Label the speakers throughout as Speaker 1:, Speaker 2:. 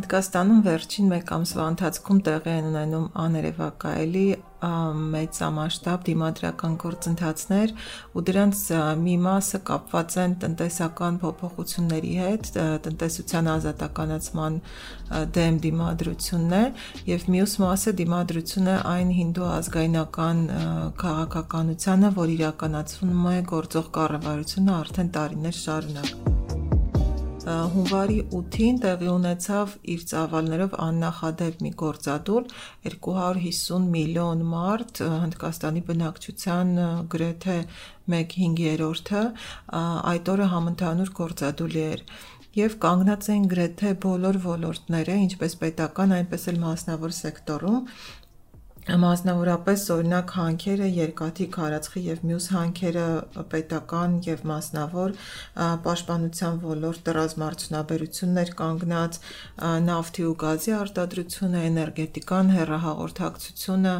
Speaker 1: Հնդկաստանում վերջին 1 ամսվա ընթացքում տեղի են ունենում աներևակայելի մեծամասշտաբ դիմադրական գործընթացներ ու դրանց մի մասը կապված են տնտեսական փոփոխությունների հետ, տնտեսության ազատականացման դեմ դիմադրությունն է եւ մյուս մասը դիմադրությունը այն հինդու ազգայնական քաղաքականությանը, որ իրականացվում է գործող կառավարությունը արդեն տարիներ շարունակ հունվարի 8-ին տեղի ունեցավ իր ծավալներով աննախադեպ մի գործադուլ 250 միլիոն մարդ Հնդկաստանի բնակչության գրեթե 1/5-ը այդ օրը համընդհանուր գործադուլի էր եւ կանգնած էին գրեթե բոլոր ոլորտները, ինչպես պետական, այնպես էլ մասնավոր սեկտորում Մասնավորապես օրինակ հանքերը, երկաթի, քարածխի եւ մյուս հանքերը պետական եւ մասնավոր պաշտպանության ոլորտը ռազմարտունաբերություններ կանգնած, նավթի ու գազի արտադրությունը, էներգետիկան, հեռահաղորդակցությունը,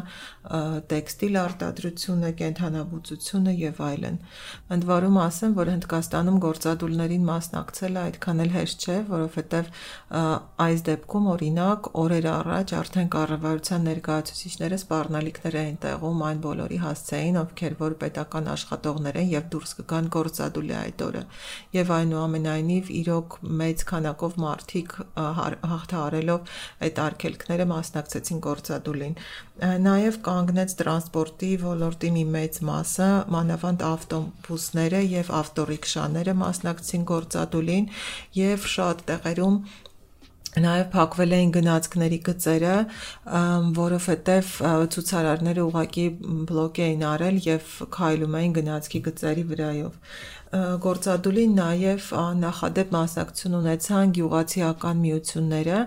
Speaker 1: տեքստիլ արտադրությունը, կենթանաբուծությունը եւ այլն։ Ընդ որում ասեմ, որ Հնդկաստանում գործադուլներին մասնակցելը այդքան էլ հեշտ չէ, որովհետեւ այս դեպքում օրինակ օրեր առաջ արդեն կառավարության ներկայացուցիչները սպառնալիքներ էին տեղում այն բոլորի հասցեին, ովքեր որ պետական աշխատողներ են եւ դուրս կգան գործադուլի այդ օրը։ Եվ այնուամենայնիվ իրոք մեծ քանակով մարդիկ հաղթահարելով այդ արգելքները մասնակցեցին գործադուլին։ Նաեւ կանգնեց տրանսպորտի ոլորտի մի մեծ մասը, մանավանդ ավտոբուսները եւ ավտորիքշաները մասնակցին գործադուլին եւ շատ տեղերում Նաև փակվել էին գնացքների գծերը, որովհետև ցուցարարները ուղակի բլոկ էին արել եւ քայլում էին գնացքի գծերի վրայով։ Գործադուլին նաև նախադեպ մասնակցություն ունեցան գյուղացիական միությունները,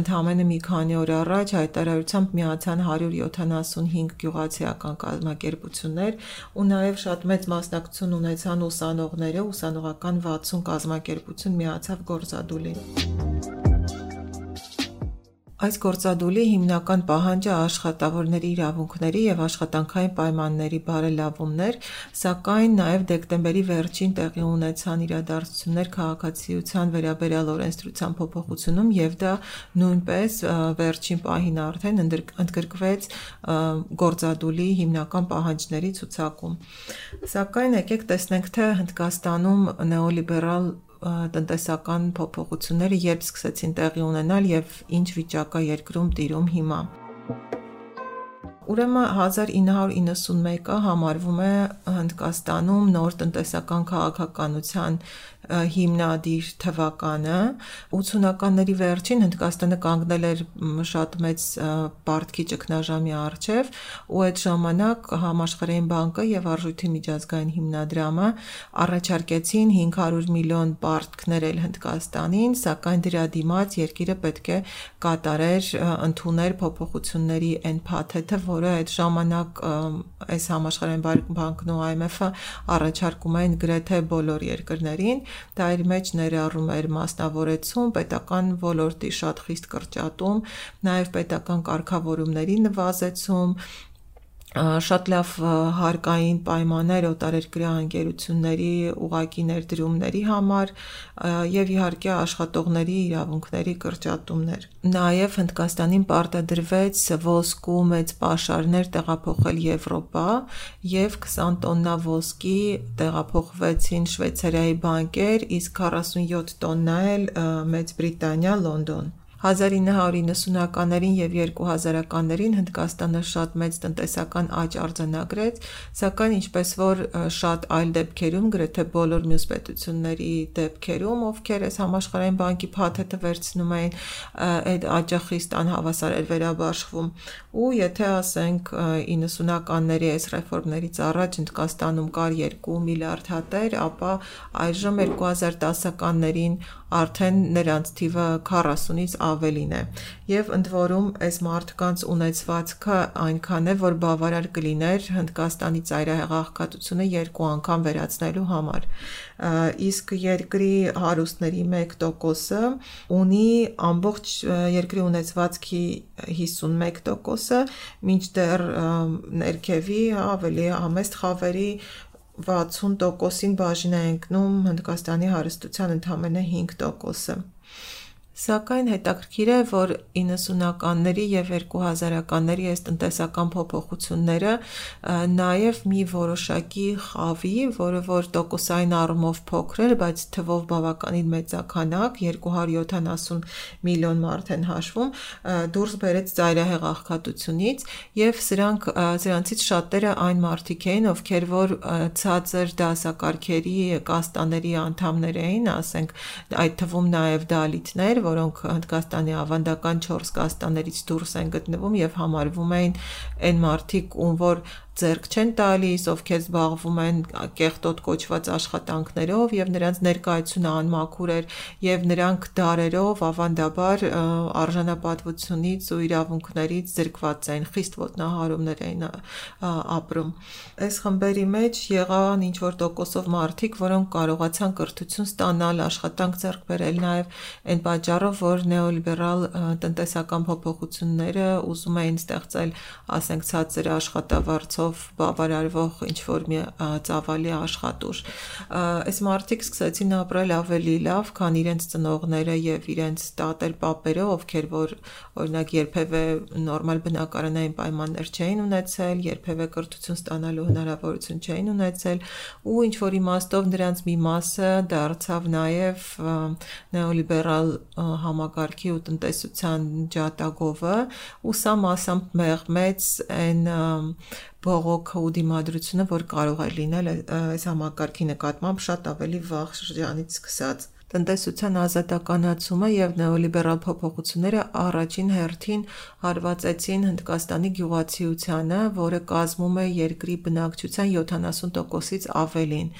Speaker 1: ընդհանրապես մի քանի օր առաջ հայտարարությամբ միացան 175 գյուղացիական կազմակերպություններ ու նաև շատ մեծ մասնակցություն ունեցան ուսանողները, ուսանողական 60 կազմակերպություն միացավ գործադուլին։ Այս գործադուլի հիմնական պահանջը աշխատավորների իրավունքների եւ աշխատանքային պայմանների բարելավումն էր, սակայն նաեւ դեկտեմբերի վերջին տեղի ունեցան իրադարձություններ քաղաքացիության վերաբերյալ օրենսդրության փոփոխությունում եւ դա նույնպես վերջին պահին արդեն ընդգրկվեց գործադուլի հիմնական պահանջների ցուցակում։ Սակայն եկեք տեսնենք թե Հնդկաստանում նեոլիբերալ տնտեսական փոփոխությունները երբ սկսեցին տեղի ունենալ եւ ինչ վիճակա երկրում տիրում հիմա։ Ուրեմն 1991-ը համարվում է Հնդկաստանում նոր տնտեսական քաղաքականության հիմնադիր թվականը 80-ականների վերջին Հնդկաստանը կանգնել էր շատ մեծ պարտքի ճգնաժամի առջև ու այդ ժամանակ Համաշխարհային բանկը եւ Արժույթի միջազգային հիմնադրամը առաջարկեցին 500 միլիոն պարտք ներել Հնդկաստանին, սակայն դրա դիմաց երկիրը պետք է կատարեր ընդուներ փոփոխությունների այն փաթեթը, որը այդ ժամանակ այս Համաշխարհային բանկն ու IMF-ը առաջարկում էին գրեթե բոլոր երկրներին Դա իր մեջ ներառում էր մասնավորեցում, պետական ոլորտի շատ խիստ կրճատում, նաև պետական կարգավորումների նվազեցում, շատ լավ հարկային պայմաններ օտարերկրյա ընկերությունների ուղակի ներդրումների համար եւ իհարկե աշխատողների իրավունքների կրճատումներ։ Նաեւ Հնդկաստանին պարտադրվեց ոսկու մեծ պաշարներ տեղափոխել Եվրոպա եւ 20 տոննա ոսկի տեղափոխվեցին Շվեյցարիայի բանկեր, իսկ 47 տոննա էլ Մեծ Բրիտանիա, Լոնդոն։ 1990-ականներին եւ 2000-ականներին Հնդկաստանը շատ մեծ տնտեսական աճ արձանագրեց, սակայն ինչպես որ շատ այլ դեպքերում, գրեթե բոլոր մյուս պետությունների դեպքերում, ովքեր այս համաշխարհային բանկի փաթեթը վերցնում էին, այդ աճը խիստ անհավասար էր վերաբաշխվում։ Ու եթե ասենք 90-ականների այս ռեֆորմներից առաջ Հնդկաստանում կար 2 միլիարդ հատեր, ապա այժմ 2010-ականներին արդեն նրանց թիվը 40-ից ավելին է եւ ընդ որում այս մարդկանց ունեցվածքը այնքան է որ բավարար կլիներ Հնդկաստանի ծայրահեղաղկատությունը երկու անգամ վերացնելու համար իսկ երկրի հարուստների 1%-ը ունի ամբողջ երկրի ունեցվածքի 51%-ը մինչդեռ ներքևի ավելի համեստ խավերի 60%-ին բաժին է ընկնում Հնդկաստանի հարստության ընդամենը 5%-ը։ Սակայն հետաքրքիր է, որ 90-ականների եւ 2000-ականների այս տնտեսական փոփոխությունները նաեւ մի որոշակի խավի, որը որ տոկոսային առումով փոքր էր, բայց թվով բավականին մեծականակ, 270 միլիոն մարդ են հաշվում, դուրս բերեց ծայրահեղ աղքատությունից եւ սրանք սրանցից շատերը այն մարդիկ էին, ովքեր որ ցածր դասակարգերի կաստաների անդամներ էին, ասենք այդ թվում նաեւ դալիթներ, որոնք Հնդկաստանի ավանդական 4 կաստաներից դուրս են գտնվում եւ համարվում էին այն մարդիկ, ում որ ձեռք չեն տալիս, ովքեր զբաղվում են կեղտոտ կոչված աշխատանքներով եւ նրանց ներկայությունը անմաքուր էր եւ նրանք դարերով ավանդաբար արժանապատվությունից ու իրավունքներից զրկված էին, խիստ ոտնահարումներ էին ապրում։ Այս խմբերի մեջ եղան ինչ որ տոկոսով մարդիկ, որոնք կարողացան կրթություն ստանալ, աշխատանք ձեռք բերել նաեւ այն պատճառով, որ նեոլիբերալ տնտեսական փոփոխությունները ուզում էին ստեղծել, ասենք, ցածր աշխատավարձով գնով բավարարվող ինչ որ մի ծավալի աշխատուր։ Այս մարդիկ սկսեցին ապրել ավելի լավ, քան իրենց ծնողները եւ իրենց տատեր պապերը, ովքեր որ օրինակ երբևէ նորմալ բնակարանային պայմաններ չէին ունեցել, երբևէ կրթություն ստանալու հնարավորություն չէին ունեցել ու ինչ որ իմաստով նրանց մի մասը դարձավ նաեւ նեոլիբերալ համակարգի ու տնտեսության ջատագովը ու սա մասամբ մեղմեց այն բողոքը ու դիմադրությունը, որ կարող է լինել այս համակարգի նկատմամբ շատ ավելի վաղ շրջանից սկսած տնտեսության ազատականացումը եւ նեոլիբերալ փոփոխությունները առաջին հերթին հարվածեցին Հնդկաստանի գյուղացիությանը, որը կազմում է երկրի բնակչության 70%-ից ավելին։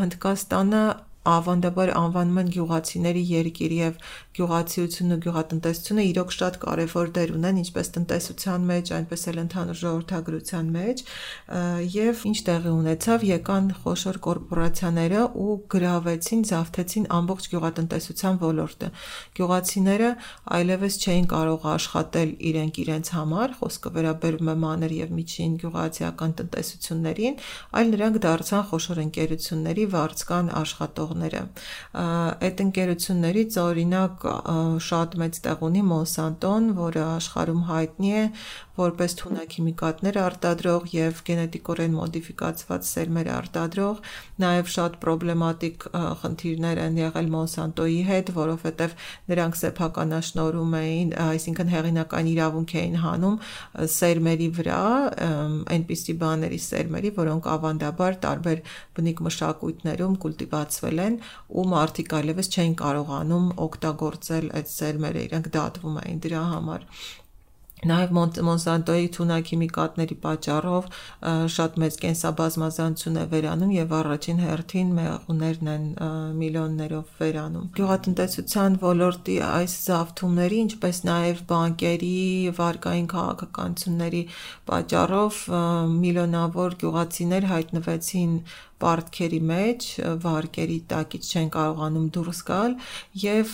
Speaker 1: Հնդկաստանը ավանդաբար անվանում են գյուղացիների երկիր եւ գյուղացիությունն ու գյուղատնտեսությունը իրոք շատ կարևոր դեր ունեն ինչպես տնտեսության մեջ, այնպես էլ ընդհանուր ժողովրդագրության մեջ եւ ինչ տեղի ունեցավ, եկան խոշոր կորպորացիաները ու գրավեցին, զավթեցին ամբողջ գյուղատնտեսության ոլորտը։ Գյուղացիները այլևս չէին կարող աշխատել իրենք իրենց համար, խոսքը վերաբերում է մանր եւ միջին գյուղացիական տնտեսություններին, այլ նրանք դարձան խոշոր ընկերությունների վարձկան աշխատող ընկերությունները։ Այդ ընկերություններից օրինակ շատ մեծ տեղ ունի Monsanto-ն, որը աշխարհում հայտնի է որպես թունաքիմիկատներ արտադրող եւ գենետիկորեն մոդիֆիկացված սերմեր արտադրող, նաեւ շատ պրոբլեմատիկ խնդիրներ են եղել Monsanto-ի հետ, որովհետեւ նրանք սեփականաշնորում էին, այսինքն հեղինական իրավունք էին հանում սերմերի վրա, այնպիսի բաների սերմերի, որոնք ավանդաբար տարբեր բնիկ մշակույթներում կուլտիվացվել են ու մարդիկ այլևս չէին կարողանում օգտագործել այդ սերմերը, իրենք դատվում էին դրա համար Նաև Մոնսանտոյի թունաքիմիկատների պատճառով շատ մեծ կենսաբազմազանություն է վերանում եւ առաջին հերթին մեղուներն են միլիոններով վերանում։ Գյուղատնտեսության ոլորտի այս զավթումների, ինչպես նաև բանկերի, վարկային քաղաքականությունների պատճառով միլիոնավոր գյուղացիներ հայտնվեցին պարտքերի մեջ, վարկերի տակից չեն կարողանում դուրս գալ եւ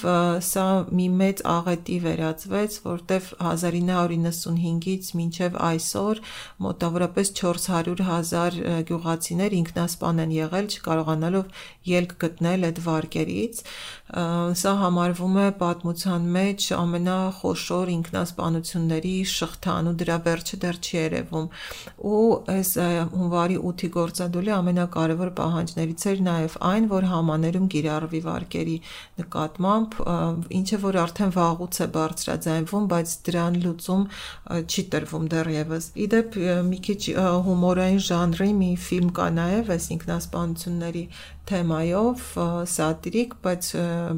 Speaker 1: սա մի մեծ աղետի վերածվեց, որտեվ 1995-ից մինչև այսօր մոտավորապես 400.000 գյուղացիներ ինքնասպան են եղել, չկարողանալով ելք գտնել այդ վարկերից։ Սա համարվում է պատմության մեջ ամենախոշոր ինքնասպանությունների շղթան ու դրա վերջը դեռ չի երևում։ Ու այս հունվարի 8-ի գործադուլի ամենակարևոր կարևոր պահանջներից էր նաև այն, որ համաներում կիրառվի վարկերի նկատմամբ, ինչը որ արդեն վաղուց է բարձրաձայնվում, բայց դրան լուծում չի տրվում դեռևս։ Իդեպ մի քիչ հումորային ժանրի մի ֆիլմ կա նաև այս ինքնասպանությունների թեմայով սատիրիկ, բայց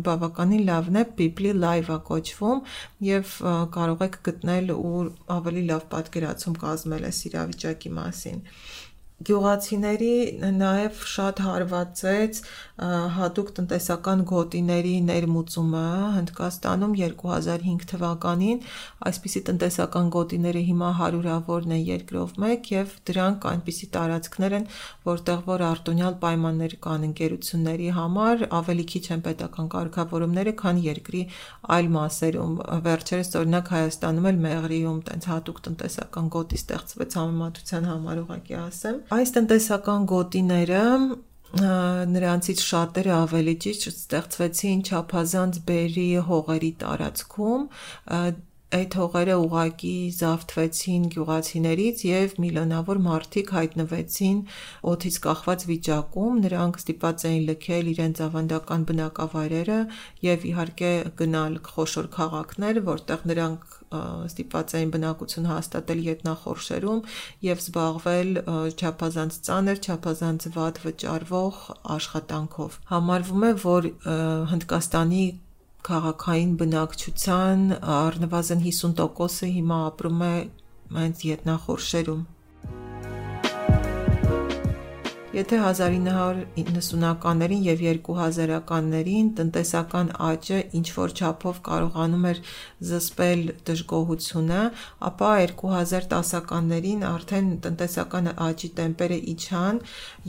Speaker 1: բավականին լավն է, People Live-ը կոչվում եւ կարող եք գտնել ու ավելի լավ պատկերացում կազմել այս իրավիճակի մասին գյուղացիների նաև շատ հարվածեց հատուկ տնտեսական գոտիների ներմուծումը Հնդկաստանում 2005 թվականին այսպիսի տնտեսական գոտիները հիմա հարյուրավորն են երկրով մեկ եւ դրանք այնպիսի տարածքներ են որտեղ որ արտոնյալ պայմաններ կան ընկերությունների համար ավելի քիչ են պետական կարգավորումները քան երկրի այլ մասերում վերջերս օրինակ Հայաստանում էլ Մեղրիում տենց հատուկ տնտեսական գոտի ստեղծվեց համեմատության համար ուղղակի ասեմ Այս տնտեսական գոտիները նրանցից շատերը ավելի ճիշտ ստեղծվեցին չափազանց բերի հողերի տարածքում այդ հողերը ուղակի զավթվեցին գյուղացիներից եւ միլիոնավոր մարդիկ հայտնվեցին օթից կախված վիճակում նրանք ստիպված էին լքել իրենց ավանդական բնակավայրերը եւ իհարկե գնալ խոշոր քաղաքներ որտեղ նրանք ստիպված էին բնակություն հաստատել ետնախորշերում եւ զբաղվել չափազանց ծանր, չափազանց վատ վճարվող աշխատանքով։ Համարվում է, որ Հնդկաստանի քաղաքային բնակչության առնվազն 50%-ը հիմա ապրում է հենց ետնախորշերում։ Եթե 1990-ականներին եւ 2000-ականներին տնտեսական աճը ինչ որ չափով կարողանում էր զսպել դժգոհությունը, ապա 2010-ականներին արդեն տնտեսական աճի տեմպերը իջան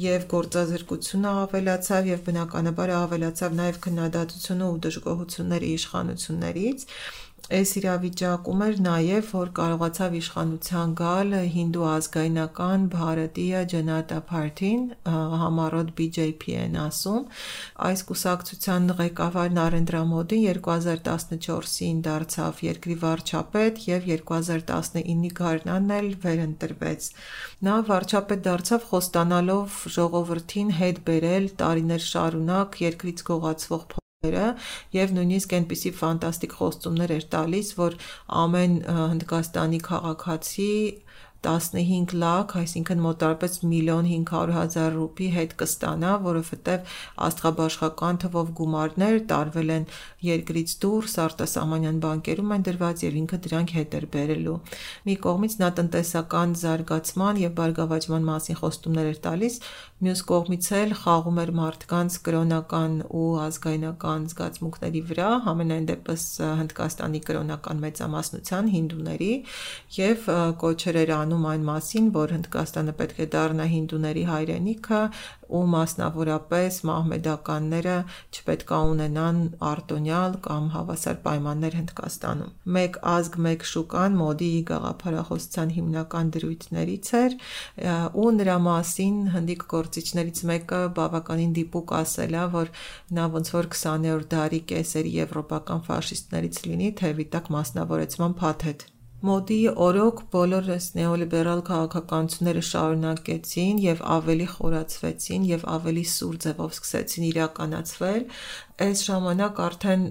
Speaker 1: եւ գործազրկությունը ավելացավ եւ բնականաբար ավելացավ նաեւ քննադատությունը ու դժգոհությունները իշխանություններից Այս իրավիճակում էր նաև, որ կարողացավ իշխանության գալ հինդու ազգայնական Բհարատիա Ջանատա Փարթին, համառոտ BJP են ասում։ Այս կուսակցության ղեկավար Նարենդրա Մոդին 2014-ին դարձավ երկրի վարչապետ եւ 2019-ի գարնանն էլ վերընտրվեց։ Նա վարչապետ դարձավ խոստանալով ժողովրդին հետ բերել տարիներ շարունակ երկրից գողացվող եւ նույնիսկ այնպիսի ֆանտաստիկ խոստումներ էր տալիս, որ ամեն Հնդկաստանի քաղաքացի 15 լաք, այսինքն մոտարապես 1.500.000 ռուպի հետ կստանա, որովհետև աստղաբաշխական թվով գումարներ տարվել են երկրից դուրս, արտասահմանյան բանկերում են դրված եւ ինքը դրանք հետ էր բերելու։ Մի կողմից նա տնտեսական զարգացման եւ բարգավաճման մասին խոստումներ էր տալիս, մյուս կողմից էլ խաղում էր մարդկանց կրոնական ու ազգայնական զգացմունքների վրա, համենայն դեպս Հնդկաստանի կրոնական մեծամասնության հինդուների եւ կոչեր էր անում անում այն մասին, որ Հնդկաստանը պետք է դառնա հինդուների հայրենիքը ու մասնավորապես մահմեդականները չպետք է ունենան արտոնյալ կամ հավասար պայմաններ Հնդկաստանում։ Մեկ ազգ, մեկ շուկան մոդիի գաղափարախոսության հիմնական դրույթներից էր ու նրա մասին հնդիկ գործիչներից մեկը բավականին դիպուկ ասել է, որ նա ոնց որ 20-րդ դարի կեսերի եվրոպական ֆաշիստներից լինի թևի տակ մասնավորեցման փաթեթ։ Մոդիի օրոք բոլորս նեոլիբերալ քաղաքականությունները շարունակեցին եւ ավելի խորացվեցին եւ ավելի սուր ձևով սկսեցին իրականացվել։ Այս ժամանակ արդեն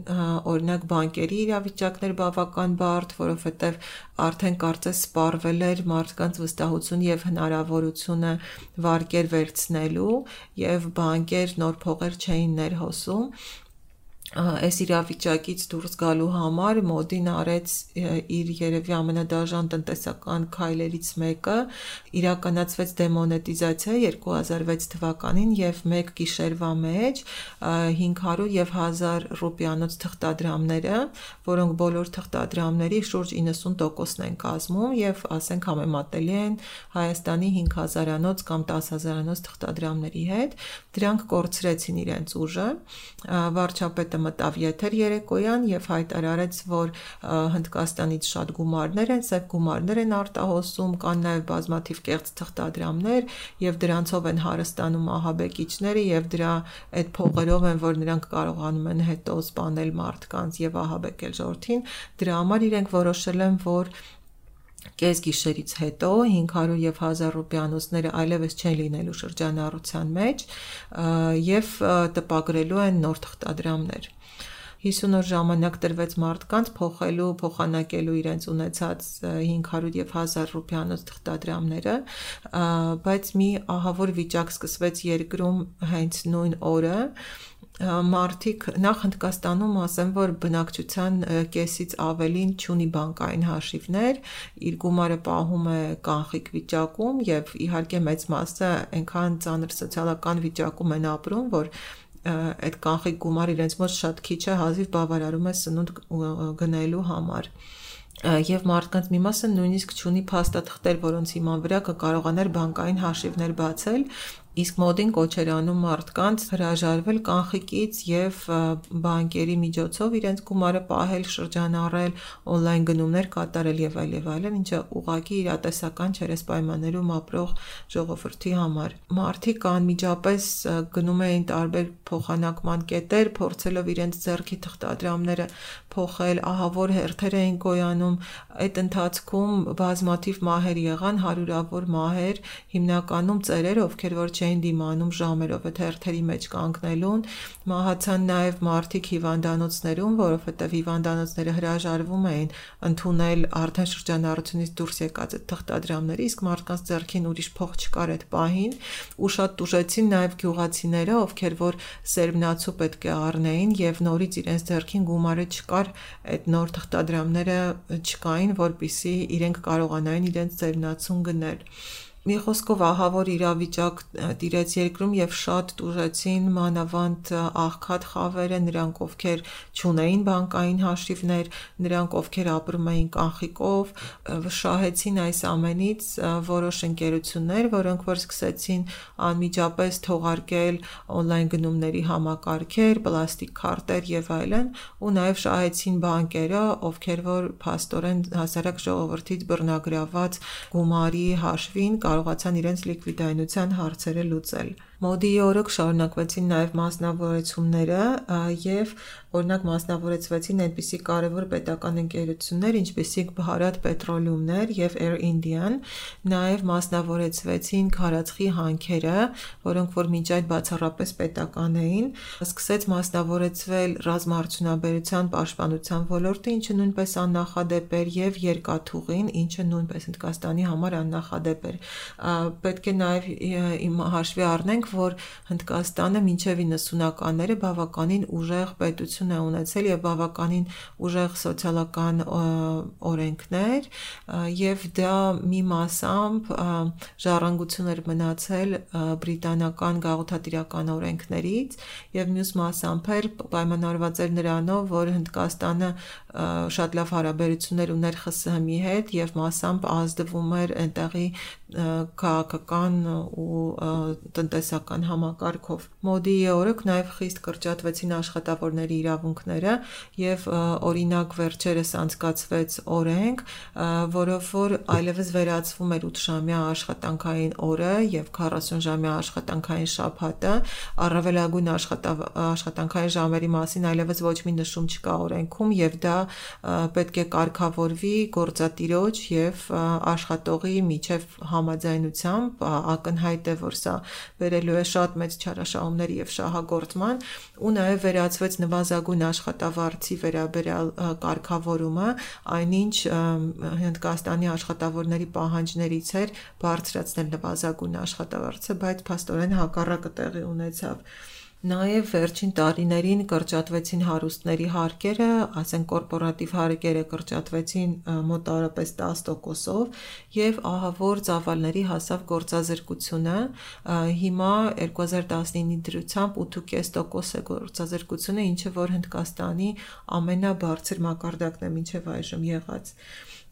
Speaker 1: օրինակ բանկերի իրավիճակներ բավական բարդ, որովհետեւ արդեն կարծես սպառվել էր մարդկանց վստահություն եւ հնարավորությունը վարկեր վերցնելու եւ բանկեր նոր փողեր չէին ներհոսում այս իրավիճակից դուրս գալու համար մոդին արեց իր երևի ամենադաժան տնտեսական քայլերից մեկը իրականացվեց դեմոնետիզացիա 2006 թվականին եւ մեկ գիշերվա մեջ 500 եւ 1000 ռուպիանոց թղթադրամները, որոնք բոլոր թղթադրամների շուրջ 90%-ն են կազմում եւ ասենք համեմատելի են Հայաստանի 5000-անոց կամ 10000-անոց թղթադրամների հետ, դրանք կորցրեցին իրենց ուժը վարչապետը մտավ եթեր երեկոյան եւ հայտարարեց, որ Հնդկաստանից շատ գումարներ են, սև գումարներ են արտահոսում, կան նաեւ բազմաթիվ կեղծ թղթադրամներ եւ դրանցով են հարստանում ահաբեկիչները եւ դրա այդ փողերով են, որ նրանք կարողանում են հետո սպանել մարդկանց եւ ահաբեկել ժողովրդին, դրա համար իրենք որոշել են, որ կես գիշերից հետո 500 եւ 1000 ռուպիանոցները այլևս չեն լինելու շրջանառության մեջ եւ տպագրելու են նոր թղթադրամներ 50 օր ժամանակ տրվեց մարդկանց փոխելու, փոխանակելու իրենց ունեցած 500 եւ 1000 ռուպիանոց թղթադրամները, բայց մի ահավոր վիճակ սկսվեց երկրում հենց նույն օրը, մարդիկ նախ Հնդկաստանում ասեմ, որ բնակչության կեսից ավելին ունի բանկային հաշիվներ, իր գումարը պահում է կանխիկ վիճակում եւ իհարկե մեծ մասը այնքան ծանր սոցիալական վիճակում են ապրում, որ այդ կանխիկ գումարը իրենց մոտ շատ քիչ է, հազիվ բավարարում է սնունդ գնելու համար եւ մարդկանց մի մասը նույնիսկ ունի փաստաթղթեր, որոնց հիման վրա կկարողանար բանկային հաշիվներ բացել Իսկ մոդին կոչեր անում մարդկանց հրաժարվել կանխիկից եւ բանկերի միջոցով իրենց գումարը պահել, շրջանառել, on-line գնումներ կատարել եւ այլ եւ այլն, ինչը ուղղակի իրատեսական չէր այս պայմաններում ապրող ժողովրդի համար։ Մարդիկ անմիջապես գնում էին տարբեր փոխանակման կետեր, փորձելով իրենց ձեռքի թղթադրամները փոխել, ահավոր հերթեր էին գոյանում։ Այդ ընթացքում բազմաթիվ մահեր եղան, հարյուրավոր մահեր, հիմնականում ծերեր, ովքեր որ չէին դիմանում ժամերով այդ հերթերի մեջ կանգնելուն, մահացան նաև մարդիկ հիվանդանոցներում, որովհետև հիվանդանոցները հրաժարվում էին ընդունել արդեն շրջանառությունից դուրս եկած այդ թղթադրամները, իսկ մարդկանց ձեռքին ուրիշ փող չկար այդ պահին, ու շատ տուժեցին նաև գյուղացիները, ովքեր որ սերմնացու պետք է առնեին եւ նորից իրենց ձեռքին գումարը չկար, այդ նոր թղթադրամները չկային, որpիսի իրենք կարողանային իրենց սերմնացուն գնել մի խոսքով ահավոր իրավիճակ տիրեց երկրում եւ շատ տուժեցին մանավանդ աղքատ խավերը, նրանք ովքեր ճունեին բանկային հաշիվներ, նրանք ովքեր ապրում էին կանխիկով, շահեցին այս ամենից որոշ ընկերություններ, որոնք որ սկսեցին անմիջապես թողարկել on-line գնումների համակարգեր, պլաստիկ քարտեր եւ այլն, ու նաեւ շահեցին բանկերը, ովքեր որ փաստորեն հասարակ ժողովրդից բռնագրաված գումարի հաշվին կարողացան իրենց լիկվիդայնության հարցերը լուծել։ Մոդիի օրոք շարունակվեցին նաև մասնավորեցումները եւ օրինակ մասնավորեցվեցին այնպիսի կարևոր պետական ընկերություններ, ինչպիսիք Bharat Petroleum-ներ եւ Air Indian, նաև մասնավորեցվեցին քարածխի հանքերը, որոնք որ մինչ այդ բացառապես պետական էին, սկսեց մասնավորեցվել ռազմաարդյունաբերության պաշտպանության ոլորտը, ինչը նույնպես աննախադեպ էր եւ երկաթուղին, ինչը նույնպես Հնդկաստանի համար աննախադեպ էր։ Պետք է նաև իմ հաշվի առնենք, որ Հնդկաստանը մինչև 90-ականները բավականին ուժեղ պետություն է ունեցել եւ բավականին ուժեղ սոցիալական օրենքներ եւ դա մի մասամբ ժառանգություն էր մնացել բրիտանական գաղութատիրական օրենքներից եւ մյուս մասամբ էր պայմանավորված էր նրանով, որ Հնդկաստանը շատ լավ հարաբերություններ ուներ ԽՍՀՄ-ի հետ եւ մասամբ ազդվում էր այնտեղի քաղաքական ու տնտեսական համակարգով։ Մոդիի օրոք նաև խիստ կրճատվեցին աշխատավորների իրավունքները եւ օրինակ վերջերս անցկացվեց օրենք, որով որ այլևս վերացվում էր 8-ժամյա աշխատանքային օրը եւ 40-ժամյա աշխատանքային շաբաթը, առավելագույն աշխատանքային ժամերի մասին այլևս ոչ մի նշում չկա օրենքում եւ դա պետք է կարգավորվի գործատիրոջ եւ աշխատողի միջև համաձայնությամբ ակնհայտ է որ սա վերելու է շատ մեծ չարաշահումների եւ շահագործման ու նաեւ վերացվեց նվազագույն աշխատավարձի վերաբերյալ կարգավորումը այնինչ Հնդկաստանի աշխատավորների պահանջներից էր բարձրացնել նվազագույն աշխատավարձը բայց փաստորեն հակառակը տեղի ունեցավ Նաև վերջին տարիներին կրճատվեցին հարուստների հարկերը, ասեն կորպորատիվ հարկերը կրճատվեցին մոտավորապես 10%-ով եւ ահավոր ծավալների հասավ գործազրկությունը։ Հիմա 2019-ի դրությամբ 8.5% է գործազրկությունը, ինչը որ Հնդկաստանի ամենաբարձր մակարդակն է մինչև այժմ եղած։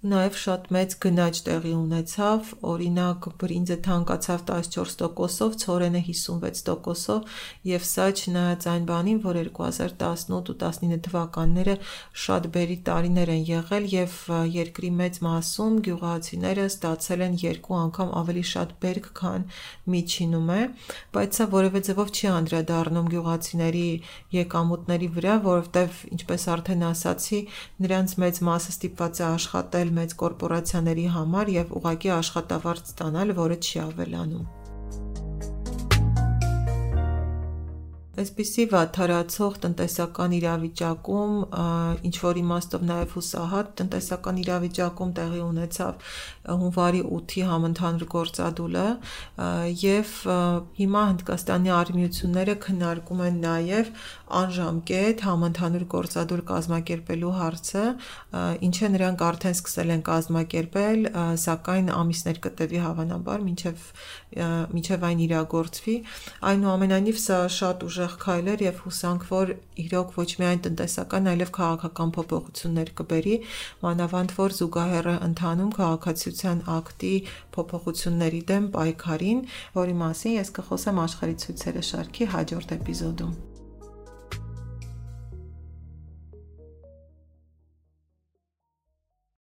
Speaker 1: Նաև շատ մեծ գնաճ տեղի ունեցավ, օրինակ բրինձը թանկացավ 14%-ով, ցորենը 56%-ով եւ սա չնայած այն բանին, որ 2018 ու 19 թվականները շատ բերի տարիներ են եղել եւ երկրի մեծ մասում գյուղացիները ստացել են երկու անգամ ավելի շատ բերք, քան միջինում է, բայց սա որևէ ձևով չի անդրադառնում գյուղացիների եկամուտների վրա, որովհետեւ ինչպես արդեն ասացի, նրանց մեծ մասը ստիպված է աշխատել մեծ կորպորացիաների համար եւ ուղակի աշխատավարձ ստանալ, որը չի ավելանում։ Այսպիսի վատթարացող տնտեսական իրավիճակում ինչ որ իմաստով նաև հուսահատ տնտեսական իրավիճակում տեղի ունեցավ հունվարի 8-ի համընդհանուր գործադուլը եւ հիմա Հնդկաստանի արմիությունները քննարկում են նաև անժամկետ համընդհանուր գործադուլ կազմակերպելու հարցը, ինչը նրանք արդեն սկսել են կազմակերպել, սակայն ամիսներ կտևի հավանաբար, մինչև մինչև այն իրագործվի։ Այնուամենայնիվ սա շատ ուժեղ ուժեղ քայլեր եւ հուսանք, որ իրոք ոչ միայն տնտեսական, այլև քաղաքական փոփոխություններ կբերի, մանավանդ որ զուգահեռ է ընթանում քաղաքացիության ակտի փոփոխությունների դեմ պայքարին, որի մասին ես կխոսեմ աշխարհի ցույցերը շարքի հաջորդ էպիզոդում։